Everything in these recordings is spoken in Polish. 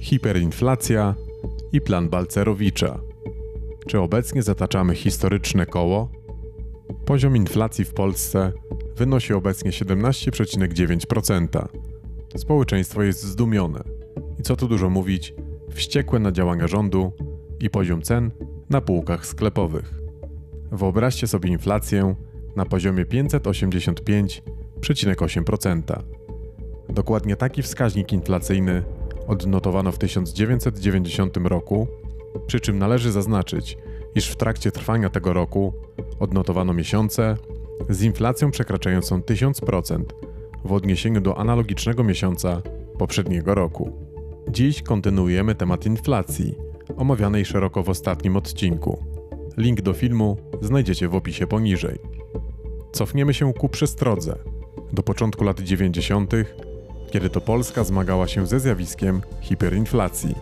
hiperinflacja i plan Balcerowicza. Czy obecnie zataczamy historyczne koło? Poziom inflacji w Polsce wynosi obecnie 17,9%. Społeczeństwo jest zdumione i co tu dużo mówić, wściekłe na działania rządu i poziom cen na półkach sklepowych. Wyobraźcie sobie inflację na poziomie 585,8%. Dokładnie taki wskaźnik inflacyjny odnotowano w 1990 roku, przy czym należy zaznaczyć, iż w trakcie trwania tego roku odnotowano miesiące z inflacją przekraczającą 1000% w odniesieniu do analogicznego miesiąca poprzedniego roku. Dziś kontynuujemy temat inflacji, omawianej szeroko w ostatnim odcinku. Link do filmu znajdziecie w opisie poniżej. Cofniemy się ku przestrodze, do początku lat 90., kiedy to Polska zmagała się ze zjawiskiem hiperinflacji.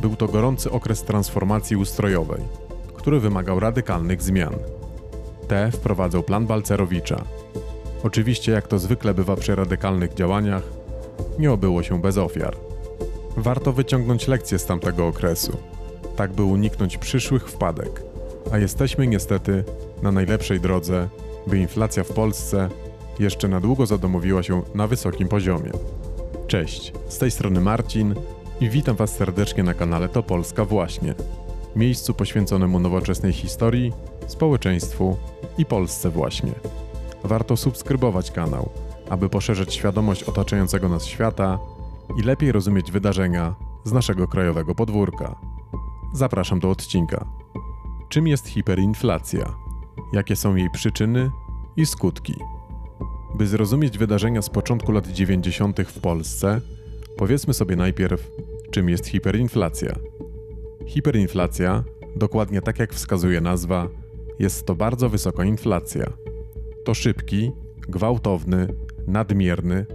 Był to gorący okres transformacji ustrojowej, który wymagał radykalnych zmian. Te wprowadzał plan Balcerowicza. Oczywiście, jak to zwykle bywa przy radykalnych działaniach, nie obyło się bez ofiar. Warto wyciągnąć lekcje z tamtego okresu, tak by uniknąć przyszłych wpadek, a jesteśmy niestety na najlepszej drodze, by inflacja w Polsce jeszcze na długo zadomowiła się na wysokim poziomie. Cześć, z tej strony Marcin i witam Was serdecznie na kanale To Polska Właśnie, miejscu poświęconemu nowoczesnej historii, społeczeństwu i Polsce właśnie. Warto subskrybować kanał, aby poszerzyć świadomość otaczającego nas świata i lepiej rozumieć wydarzenia z naszego krajowego podwórka. Zapraszam do odcinka. Czym jest hiperinflacja? Jakie są jej przyczyny i skutki? By zrozumieć wydarzenia z początku lat 90. w Polsce, powiedzmy sobie najpierw, czym jest hiperinflacja. Hiperinflacja, dokładnie tak jak wskazuje nazwa, jest to bardzo wysoka inflacja. To szybki, gwałtowny, nadmierny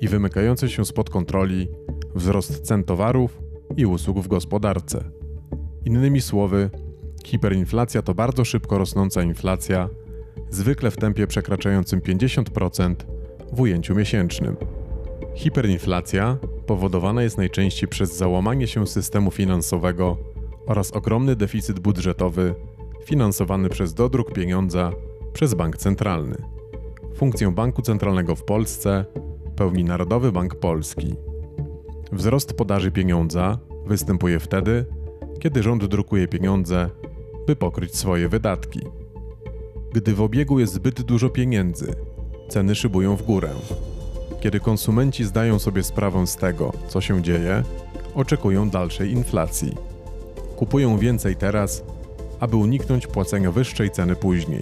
i wymykający się spod kontroli wzrost cen towarów i usług w gospodarce. Innymi słowy, hiperinflacja to bardzo szybko rosnąca inflacja, zwykle w tempie przekraczającym 50% w ujęciu miesięcznym. Hiperinflacja powodowana jest najczęściej przez załamanie się systemu finansowego oraz ogromny deficyt budżetowy finansowany przez dodruk pieniądza przez bank centralny. Funkcję banku centralnego w Polsce pełni Narodowy Bank Polski. Wzrost podaży pieniądza występuje wtedy, kiedy rząd drukuje pieniądze, by pokryć swoje wydatki. Gdy w obiegu jest zbyt dużo pieniędzy, ceny szybują w górę. Kiedy konsumenci zdają sobie sprawę z tego, co się dzieje, oczekują dalszej inflacji. Kupują więcej teraz, aby uniknąć płacenia wyższej ceny później.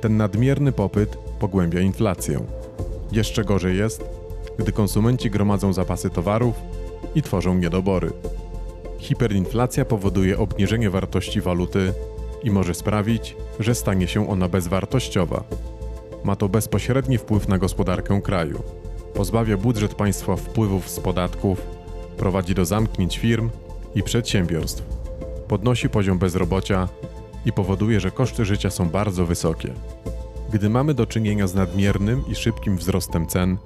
Ten nadmierny popyt pogłębia inflację. Jeszcze gorzej jest, gdy konsumenci gromadzą zapasy towarów i tworzą niedobory. Hiperinflacja powoduje obniżenie wartości waluty i może sprawić, że stanie się ona bezwartościowa. Ma to bezpośredni wpływ na gospodarkę kraju. Pozbawia budżet państwa wpływów z podatków, prowadzi do zamknięć firm i przedsiębiorstw, podnosi poziom bezrobocia i powoduje, że koszty życia są bardzo wysokie. Gdy mamy do czynienia z nadmiernym i szybkim wzrostem cen,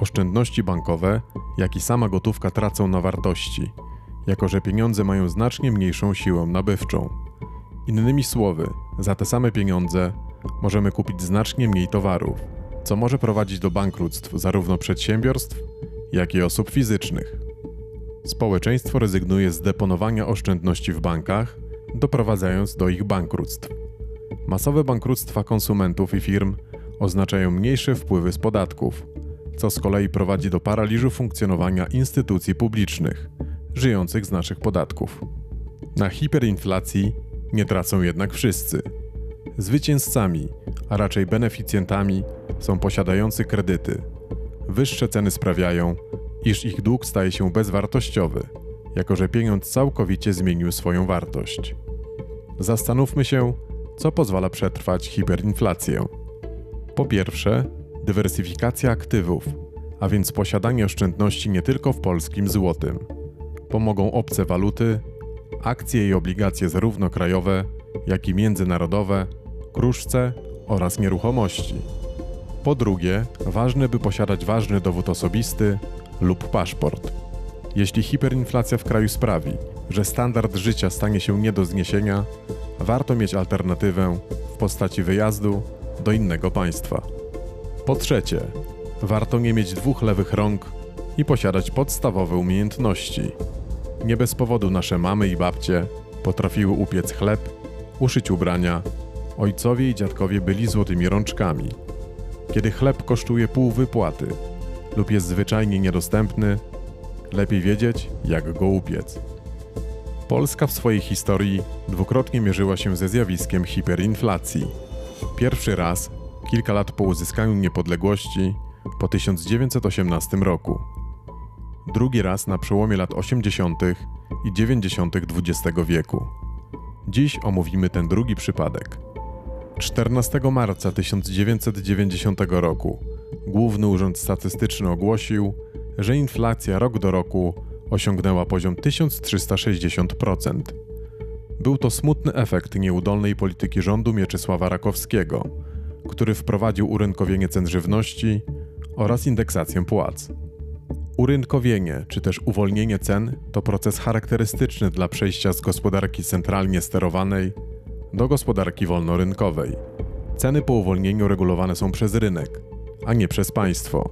oszczędności bankowe, jak i sama gotówka tracą na wartości, jako że pieniądze mają znacznie mniejszą siłę nabywczą. Innymi słowy, za te same pieniądze możemy kupić znacznie mniej towarów, co może prowadzić do bankructw zarówno przedsiębiorstw, jak i osób fizycznych. Społeczeństwo rezygnuje z deponowania oszczędności w bankach, doprowadzając do ich bankructw. Masowe bankructwa konsumentów i firm oznaczają mniejsze wpływy z podatków, co z kolei prowadzi do paraliżu funkcjonowania instytucji publicznych, żyjących z naszych podatków. Na hiperinflacji nie tracą jednak wszyscy. Zwycięzcami, a raczej beneficjentami są posiadający kredyty. Wyższe ceny sprawiają, iż ich dług staje się bezwartościowy, jako że pieniądz całkowicie zmienił swoją wartość. Zastanówmy się, co pozwala przetrwać hiperinflację. Po pierwsze, dywersyfikacja aktywów, a więc posiadanie oszczędności nie tylko w polskim złotym. Pomogą obce waluty, akcje i obligacje zarówno krajowe, jak i międzynarodowe, kruszce oraz nieruchomości. Po drugie, ważne by posiadać ważny dowód osobisty lub paszport. Jeśli hiperinflacja w kraju sprawi, że standard życia stanie się nie do zniesienia, warto mieć alternatywę w postaci wyjazdu do innego państwa. Po trzecie, warto nie mieć dwóch lewych rąk i posiadać podstawowe umiejętności. Nie bez powodu nasze mamy i babcie potrafiły upiec chleb, uszyć ubrania, ojcowie i dziadkowie byli złotymi rączkami. Kiedy chleb kosztuje pół wypłaty lub jest zwyczajnie niedostępny, lepiej wiedzieć, jak go upiec. Polska w swojej historii dwukrotnie mierzyła się ze zjawiskiem hiperinflacji. Pierwszy raz kilka lat po uzyskaniu niepodległości po 1918 roku. Drugi raz na przełomie lat 80. i 90. XX wieku. Dziś omówimy ten drugi przypadek. 14 marca 1990 roku Główny Urząd Statystyczny ogłosił, że inflacja rok do roku osiągnęła poziom 1360%. Był to smutny efekt nieudolnej polityki rządu Mieczysława Rakowskiego, który wprowadził urynkowienie cen żywności oraz indeksację płac. Urynkowienie, czy też uwolnienie cen, to proces charakterystyczny dla przejścia z gospodarki centralnie sterowanej do gospodarki wolnorynkowej. Ceny po uwolnieniu regulowane są przez rynek, a nie przez państwo.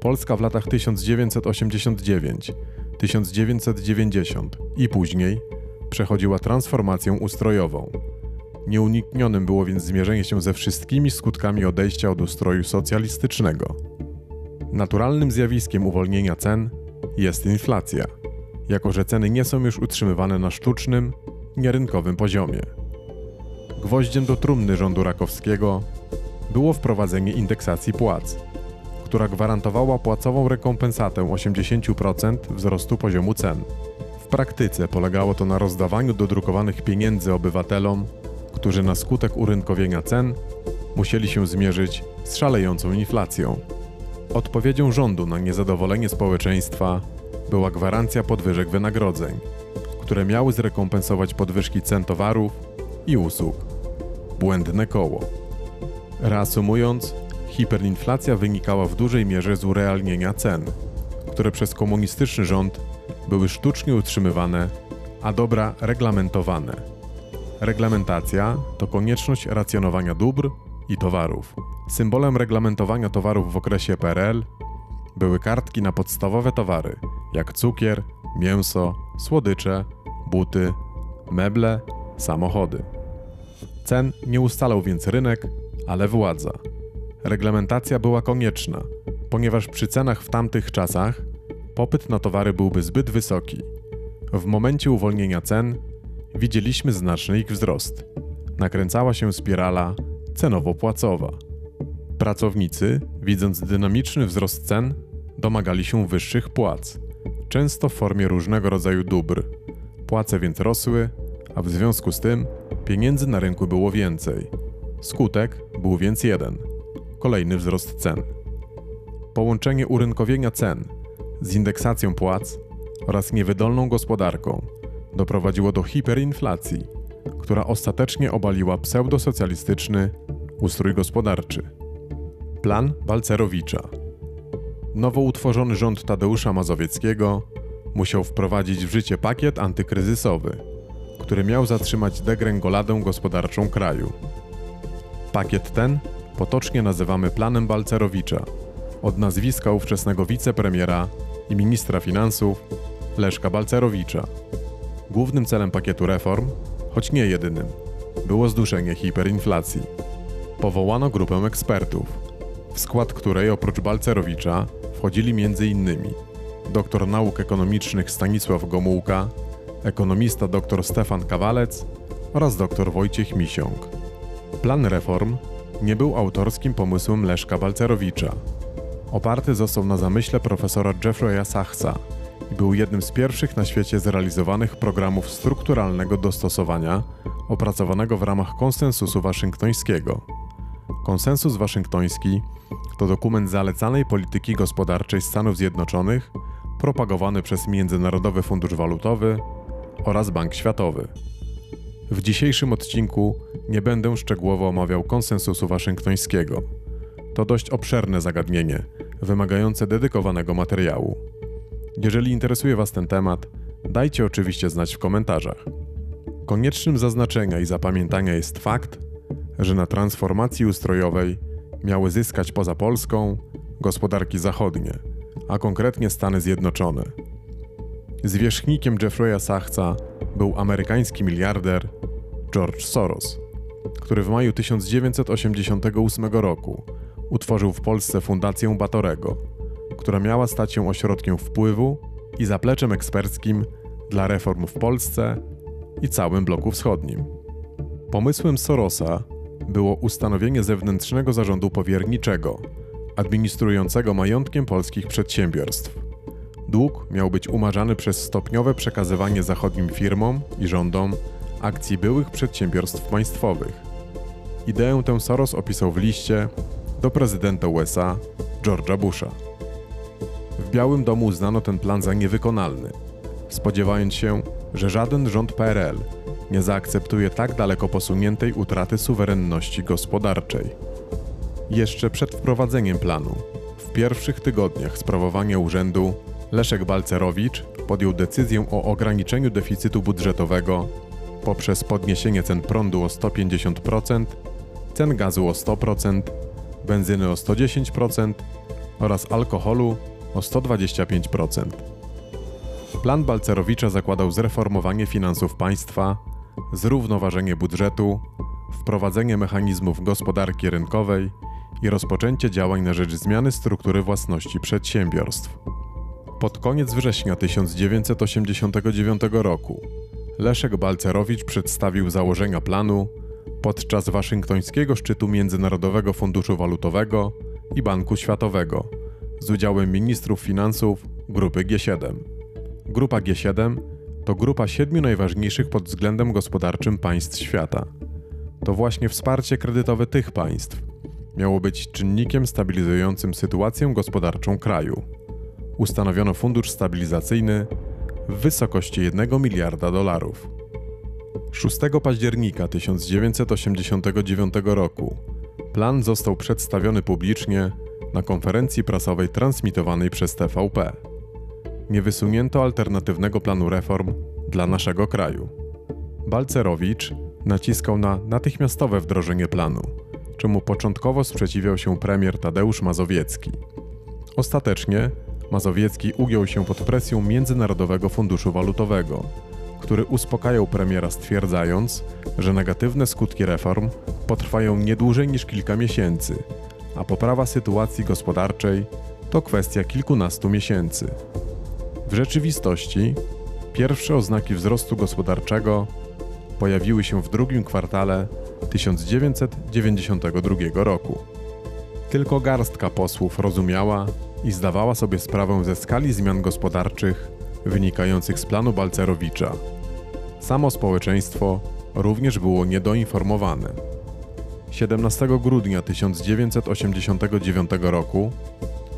Polska w latach 1989, 1990 i później przechodziła transformację ustrojową. Nieuniknionym było więc zmierzenie się ze wszystkimi skutkami odejścia od ustroju socjalistycznego. Naturalnym zjawiskiem uwolnienia cen jest inflacja, jako że ceny nie są już utrzymywane na sztucznym, nierynkowym poziomie. Gwoździem do trumny rządu Rakowskiego było wprowadzenie indeksacji płac, która gwarantowała płacową rekompensatę 80% wzrostu poziomu cen. W praktyce polegało to na rozdawaniu dodrukowanych pieniędzy obywatelom, którzy na skutek urynkowienia cen musieli się zmierzyć z szalejącą inflacją. Odpowiedzią rządu na niezadowolenie społeczeństwa była gwarancja podwyżek wynagrodzeń, które miały zrekompensować podwyżki cen towarów i usług. Błędne koło. Reasumując, hiperinflacja wynikała w dużej mierze z urealnienia cen, które przez komunistyczny rząd były sztucznie utrzymywane, a dobra reglamentowane. Reglamentacja to konieczność racjonowania dóbr i towarów. Symbolem reglamentowania towarów w okresie PRL były kartki na podstawowe towary, jak cukier, mięso, słodycze, buty, meble, samochody. Cen nie ustalał więc rynek, ale władza. Reglamentacja była konieczna, ponieważ przy cenach w tamtych czasach popyt na towary byłby zbyt wysoki. W momencie uwolnienia cen widzieliśmy znaczny ich wzrost. Nakręcała się spirala cenowo-płacowa. Pracownicy, widząc dynamiczny wzrost cen, domagali się wyższych płac, często w formie różnego rodzaju dóbr. Płace więc rosły, a w związku z tym pieniędzy na rynku było więcej. Skutek był więc jeden kolejny wzrost cen. Połączenie urynkowienia cen z indeksacją płac oraz niewydolną gospodarką doprowadziło do hiperinflacji, która ostatecznie obaliła pseudosocjalistyczny ustrój gospodarczy. Plan Balcerowicza. Nowo utworzony rząd Tadeusza Mazowieckiego musiał wprowadzić w życie pakiet antykryzysowy, który miał zatrzymać degręgoladę gospodarczą kraju. Pakiet ten potocznie nazywamy planem Balcerowicza, od nazwiska ówczesnego wicepremiera i ministra finansów Leszka Balcerowicza. Głównym celem pakietu reform, choć nie jedynym, było zduszenie hiperinflacji. Powołano grupę ekspertów, w skład której oprócz Balcerowicza wchodzili m.in. doktor nauk ekonomicznych Stanisław Gomułka, ekonomista dr Stefan Kawalec oraz dr Wojciech Misiąg. Plan reform nie był autorskim pomysłem Leszka Balcerowicza. Oparty został na zamyśle profesora Jeffreya Sachsa i był jednym z pierwszych na świecie zrealizowanych programów strukturalnego dostosowania opracowanego w ramach konsensusu waszyngtońskiego. Konsensus waszyngtoński to dokument zalecanej polityki gospodarczej Stanów Zjednoczonych propagowany przez Międzynarodowy Fundusz Walutowy oraz Bank Światowy. W dzisiejszym odcinku nie będę szczegółowo omawiał konsensusu waszyngtońskiego. To dość obszerne zagadnienie, wymagające dedykowanego materiału. Jeżeli interesuje Was ten temat, dajcie oczywiście znać w komentarzach. Koniecznym zaznaczenia i zapamiętania jest fakt, że na transformacji ustrojowej miały zyskać poza Polską gospodarki zachodnie, a konkretnie Stany Zjednoczone. Zwierzchnikiem Jeffrey'a Sachsa był amerykański miliarder George Soros, który w maju 1988 roku utworzył w Polsce Fundację Batorego, która miała stać się ośrodkiem wpływu i zapleczem eksperckim dla reform w Polsce i całym bloku wschodnim. Pomysłem Sorosa było ustanowienie zewnętrznego zarządu powierniczego, administrującego majątkiem polskich przedsiębiorstw. Dług miał być umarzany przez stopniowe przekazywanie zachodnim firmom i rządom akcji byłych przedsiębiorstw państwowych. Ideę tę Soros opisał w liście do prezydenta USA George'a Busha. W Białym Domu uznano ten plan za niewykonalny, spodziewając się, że żaden rząd PRL nie zaakceptuje tak daleko posuniętej utraty suwerenności gospodarczej. Jeszcze przed wprowadzeniem planu, w pierwszych tygodniach sprawowania urzędu, Leszek Balcerowicz podjął decyzję o ograniczeniu deficytu budżetowego poprzez podniesienie cen prądu o 150%, cen gazu o 100%, benzyny o 110% oraz alkoholu o 125%. Plan Balcerowicza zakładał zreformowanie finansów państwa, zrównoważenie budżetu, wprowadzenie mechanizmów gospodarki rynkowej i rozpoczęcie działań na rzecz zmiany struktury własności przedsiębiorstw. Pod koniec września 1989 roku Leszek Balcerowicz przedstawił założenia planu podczas waszyngtońskiego szczytu Międzynarodowego Funduszu Walutowego i Banku Światowego z udziałem ministrów finansów grupy G7. Grupa G7 to grupa siedmiu najważniejszych pod względem gospodarczym państw świata. To właśnie wsparcie kredytowe tych państw miało być czynnikiem stabilizującym sytuację gospodarczą kraju. Ustanowiono fundusz stabilizacyjny w wysokości 1 miliarda dolarów. 6 października 1989 roku plan został przedstawiony publicznie na konferencji prasowej transmitowanej przez TVP. Nie wysunięto alternatywnego planu reform dla naszego kraju. Balcerowicz naciskał na natychmiastowe wdrożenie planu, czemu początkowo sprzeciwiał się premier Tadeusz Mazowiecki. Ostatecznie Mazowiecki ugiął się pod presją Międzynarodowego Funduszu Walutowego, który uspokajał premiera stwierdzając, że negatywne skutki reform potrwają nie dłużej niż kilka miesięcy, a poprawa sytuacji gospodarczej to kwestia kilkunastu miesięcy. W rzeczywistości pierwsze oznaki wzrostu gospodarczego pojawiły się w drugim kwartale 1992 roku. Tylko garstka posłów rozumiała i zdawała sobie sprawę ze skali zmian gospodarczych wynikających z planu Balcerowicza. Samo społeczeństwo również było niedoinformowane. 17 grudnia 1989 roku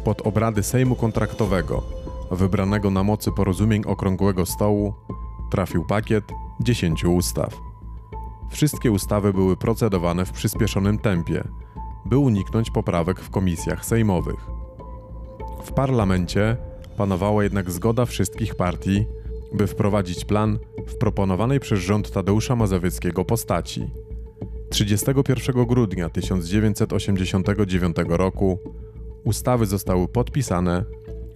pod obrady Sejmu Kontraktowego, wybranego na mocy porozumień Okrągłego Stołu, trafił pakiet 10 ustaw. Wszystkie ustawy były procedowane w przyspieszonym tempie, by uniknąć poprawek w komisjach sejmowych. W parlamencie panowała jednak zgoda wszystkich partii, by wprowadzić plan w proponowanej przez rząd Tadeusza Mazowieckiego postaci. 31 grudnia 1989 roku ustawy zostały podpisane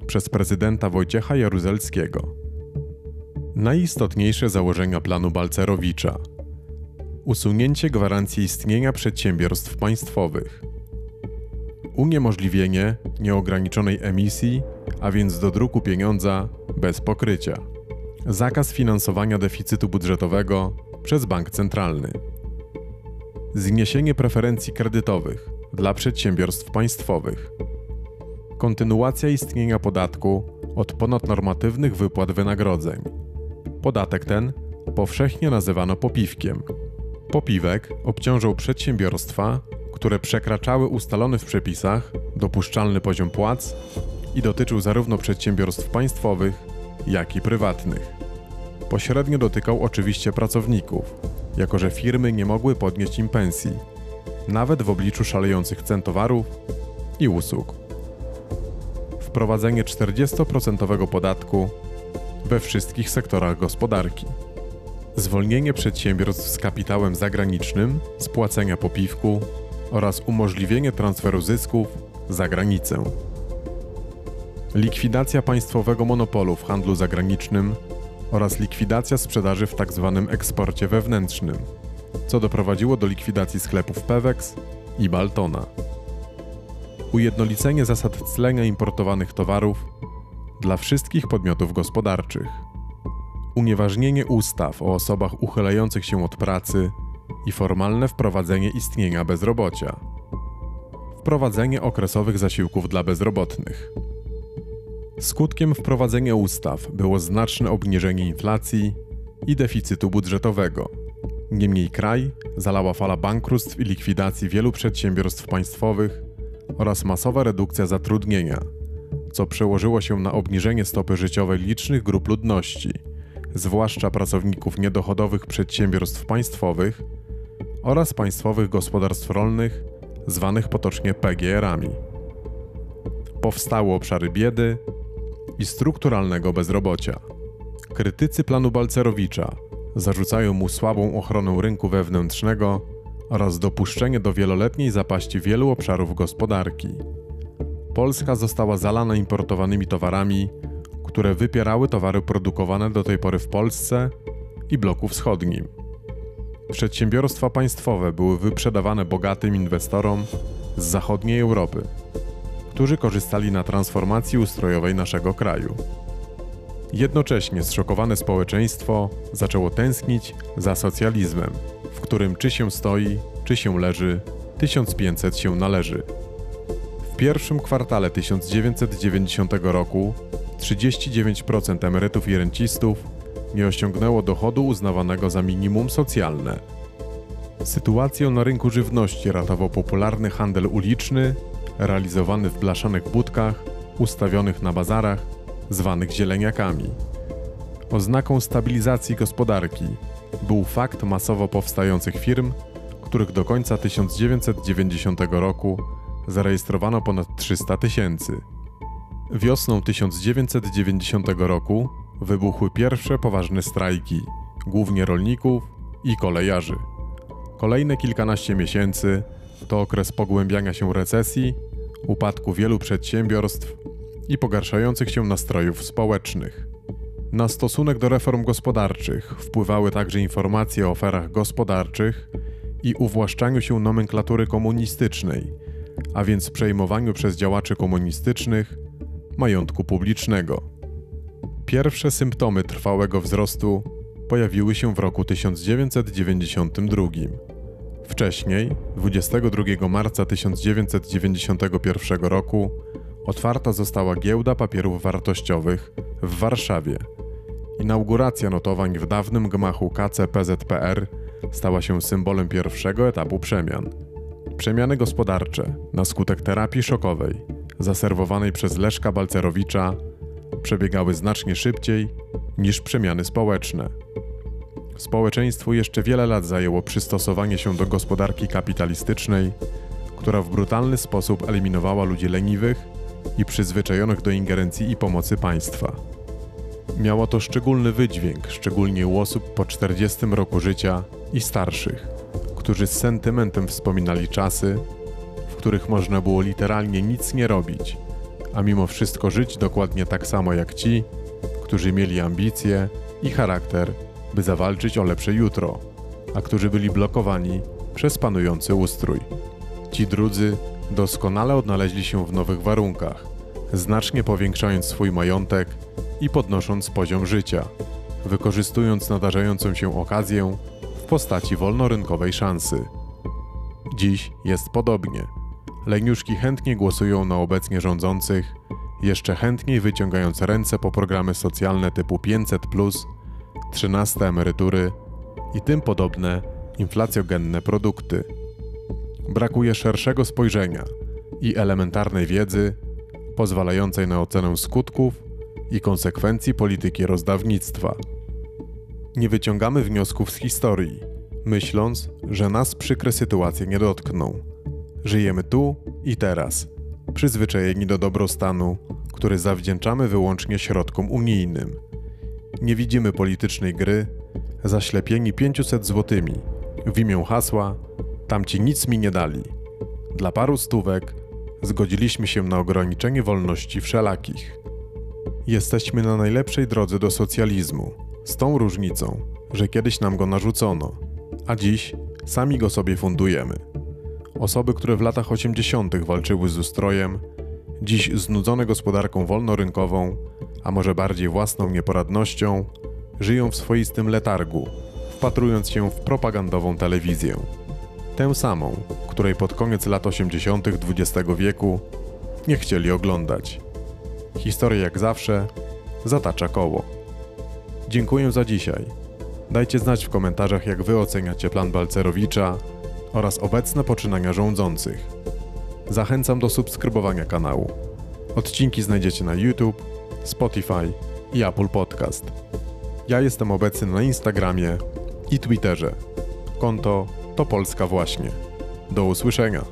przez prezydenta Wojciecha Jaruzelskiego. Najistotniejsze założenia planu Balcerowicza: usunięcie gwarancji istnienia przedsiębiorstw państwowych, uniemożliwienie nieograniczonej emisji, a więc do druku pieniądza bez pokrycia, zakaz finansowania deficytu budżetowego przez bank centralny, zniesienie preferencji kredytowych dla przedsiębiorstw państwowych, kontynuacja istnienia podatku od ponadnormatywnych wypłat wynagrodzeń. Podatek ten powszechnie nazywano popiwkiem. Popiwek obciążał przedsiębiorstwa, które przekraczały ustalony w przepisach dopuszczalny poziom płac i dotyczył zarówno przedsiębiorstw państwowych, jak i prywatnych. Pośrednio dotykał oczywiście pracowników, jako że firmy nie mogły podnieść im pensji, nawet w obliczu szalejących cen towarów i usług wprowadzenie 40% podatku we wszystkich sektorach gospodarki, zwolnienie przedsiębiorstw z kapitałem zagranicznym z płacenia popiwku oraz umożliwienie transferu zysków za granicę. Likwidacja państwowego monopolu w handlu zagranicznym oraz likwidacja sprzedaży w tzw. eksporcie wewnętrznym, co doprowadziło do likwidacji sklepów Pewex i Baltona. Ujednolicenie zasad clenia importowanych towarów dla wszystkich podmiotów gospodarczych. Unieważnienie ustaw o osobach uchylających się od pracy i formalne wprowadzenie istnienia bezrobocia. Wprowadzenie okresowych zasiłków dla bezrobotnych. Skutkiem wprowadzenia ustaw było znaczne obniżenie inflacji i deficytu budżetowego. Niemniej kraj zalała fala bankructw i likwidacji wielu przedsiębiorstw państwowych oraz masowa redukcja zatrudnienia, co przełożyło się na obniżenie stopy życiowej licznych grup ludności, zwłaszcza pracowników niedochodowych przedsiębiorstw państwowych oraz państwowych gospodarstw rolnych, zwanych potocznie PGR-ami. Powstały obszary biedy i strukturalnego bezrobocia. Krytycy planu Balcerowicza zarzucają mu słabą ochronę rynku wewnętrznego oraz dopuszczenie do wieloletniej zapaści wielu obszarów gospodarki. Polska została zalana importowanymi towarami, które wypierały towary produkowane do tej pory w Polsce i bloku wschodnim. Przedsiębiorstwa państwowe były wyprzedawane bogatym inwestorom z zachodniej Europy, którzy korzystali na transformacji ustrojowej naszego kraju. Jednocześnie zszokowane społeczeństwo zaczęło tęsknić za socjalizmem, w którym czy się stoi, czy się leży, 1500 się należy. W pierwszym kwartale 1990 roku 39% emerytów i rencistów nie osiągnęło dochodu uznawanego za minimum socjalne. Sytuację na rynku żywności ratował popularny handel uliczny, realizowany w blaszanych budkach, ustawionych na bazarach, zwanych zieleniakami. Oznaką stabilizacji gospodarki był fakt masowo powstających firm, których do końca 1990 roku zarejestrowano ponad 300 tysięcy. Wiosną 1990 roku wybuchły pierwsze poważne strajki, głównie rolników i kolejarzy. Kolejne kilkanaście miesięcy to okres pogłębiania się recesji, upadku wielu przedsiębiorstw i pogarszających się nastrojów społecznych. Na stosunek do reform gospodarczych wpływały także informacje o aferach gospodarczych i uwłaszczaniu się nomenklatury komunistycznej, a więc przejmowaniu przez działaczy komunistycznych majątku publicznego. Pierwsze symptomy trwałego wzrostu pojawiły się w roku 1992. Wcześniej, 22 marca 1991 roku, otwarta została giełda papierów wartościowych w Warszawie. Inauguracja notowań w dawnym gmachu KCPZPR stała się symbolem pierwszego etapu przemian. Przemiany gospodarcze na skutek terapii szokowej, zaserwowanej przez Leszka Balcerowicza, przebiegały znacznie szybciej niż przemiany społeczne. Społeczeństwu jeszcze wiele lat zajęło przystosowanie się do gospodarki kapitalistycznej, która w brutalny sposób eliminowała ludzi leniwych i przyzwyczajonych do ingerencji i pomocy państwa. Miało to szczególny wydźwięk, szczególnie u osób po 40 roku życia i starszych, którzy z sentymentem wspominali czasy, w których można było literalnie nic nie robić, a mimo wszystko żyć dokładnie tak samo jak ci, którzy mieli ambicje i charakter, by zawalczyć o lepsze jutro, a którzy byli blokowani przez panujący ustrój. Ci drudzy doskonale odnaleźli się w nowych warunkach, znacznie powiększając swój majątek i podnosząc poziom życia, wykorzystując nadarzającą się okazję w postaci wolnorynkowej szansy. Dziś jest podobnie. Leniuszki chętnie głosują na obecnie rządzących, jeszcze chętniej wyciągając ręce po programy socjalne typu 500, 13 emerytury i tym podobne inflacjogenne produkty. Brakuje szerszego spojrzenia i elementarnej wiedzy pozwalającej na ocenę skutków i konsekwencji polityki rozdawnictwa. Nie wyciągamy wniosków z historii, myśląc, że nas przykre sytuacje nie dotkną. Żyjemy tu i teraz, przyzwyczajeni do dobrostanu, który zawdzięczamy wyłącznie środkom unijnym. Nie widzimy politycznej gry, zaślepieni 500 złotymi. W imię hasła, tamci nic mi nie dali. Dla paru stówek zgodziliśmy się na ograniczenie wolności wszelakich. Jesteśmy na najlepszej drodze do socjalizmu, z tą różnicą, że kiedyś nam go narzucono, a dziś sami go sobie fundujemy. Osoby, które w latach 80. walczyły z ustrojem, dziś znudzone gospodarką wolnorynkową, a może bardziej własną nieporadnością, żyją w swoistym letargu, wpatrując się w propagandową telewizję. Tę samą, której pod koniec lat 80. XX wieku nie chcieli oglądać. Historia jak zawsze zatacza koło. Dziękuję za dzisiaj. Dajcie znać w komentarzach, jak wy oceniacie plan Balcerowicza oraz obecne poczynania rządzących. Zachęcam do subskrybowania kanału. Odcinki znajdziecie na YouTube, Spotify i Apple Podcast. Ja jestem obecny na Instagramie i Twitterze. Konto to Polska właśnie. Do usłyszenia.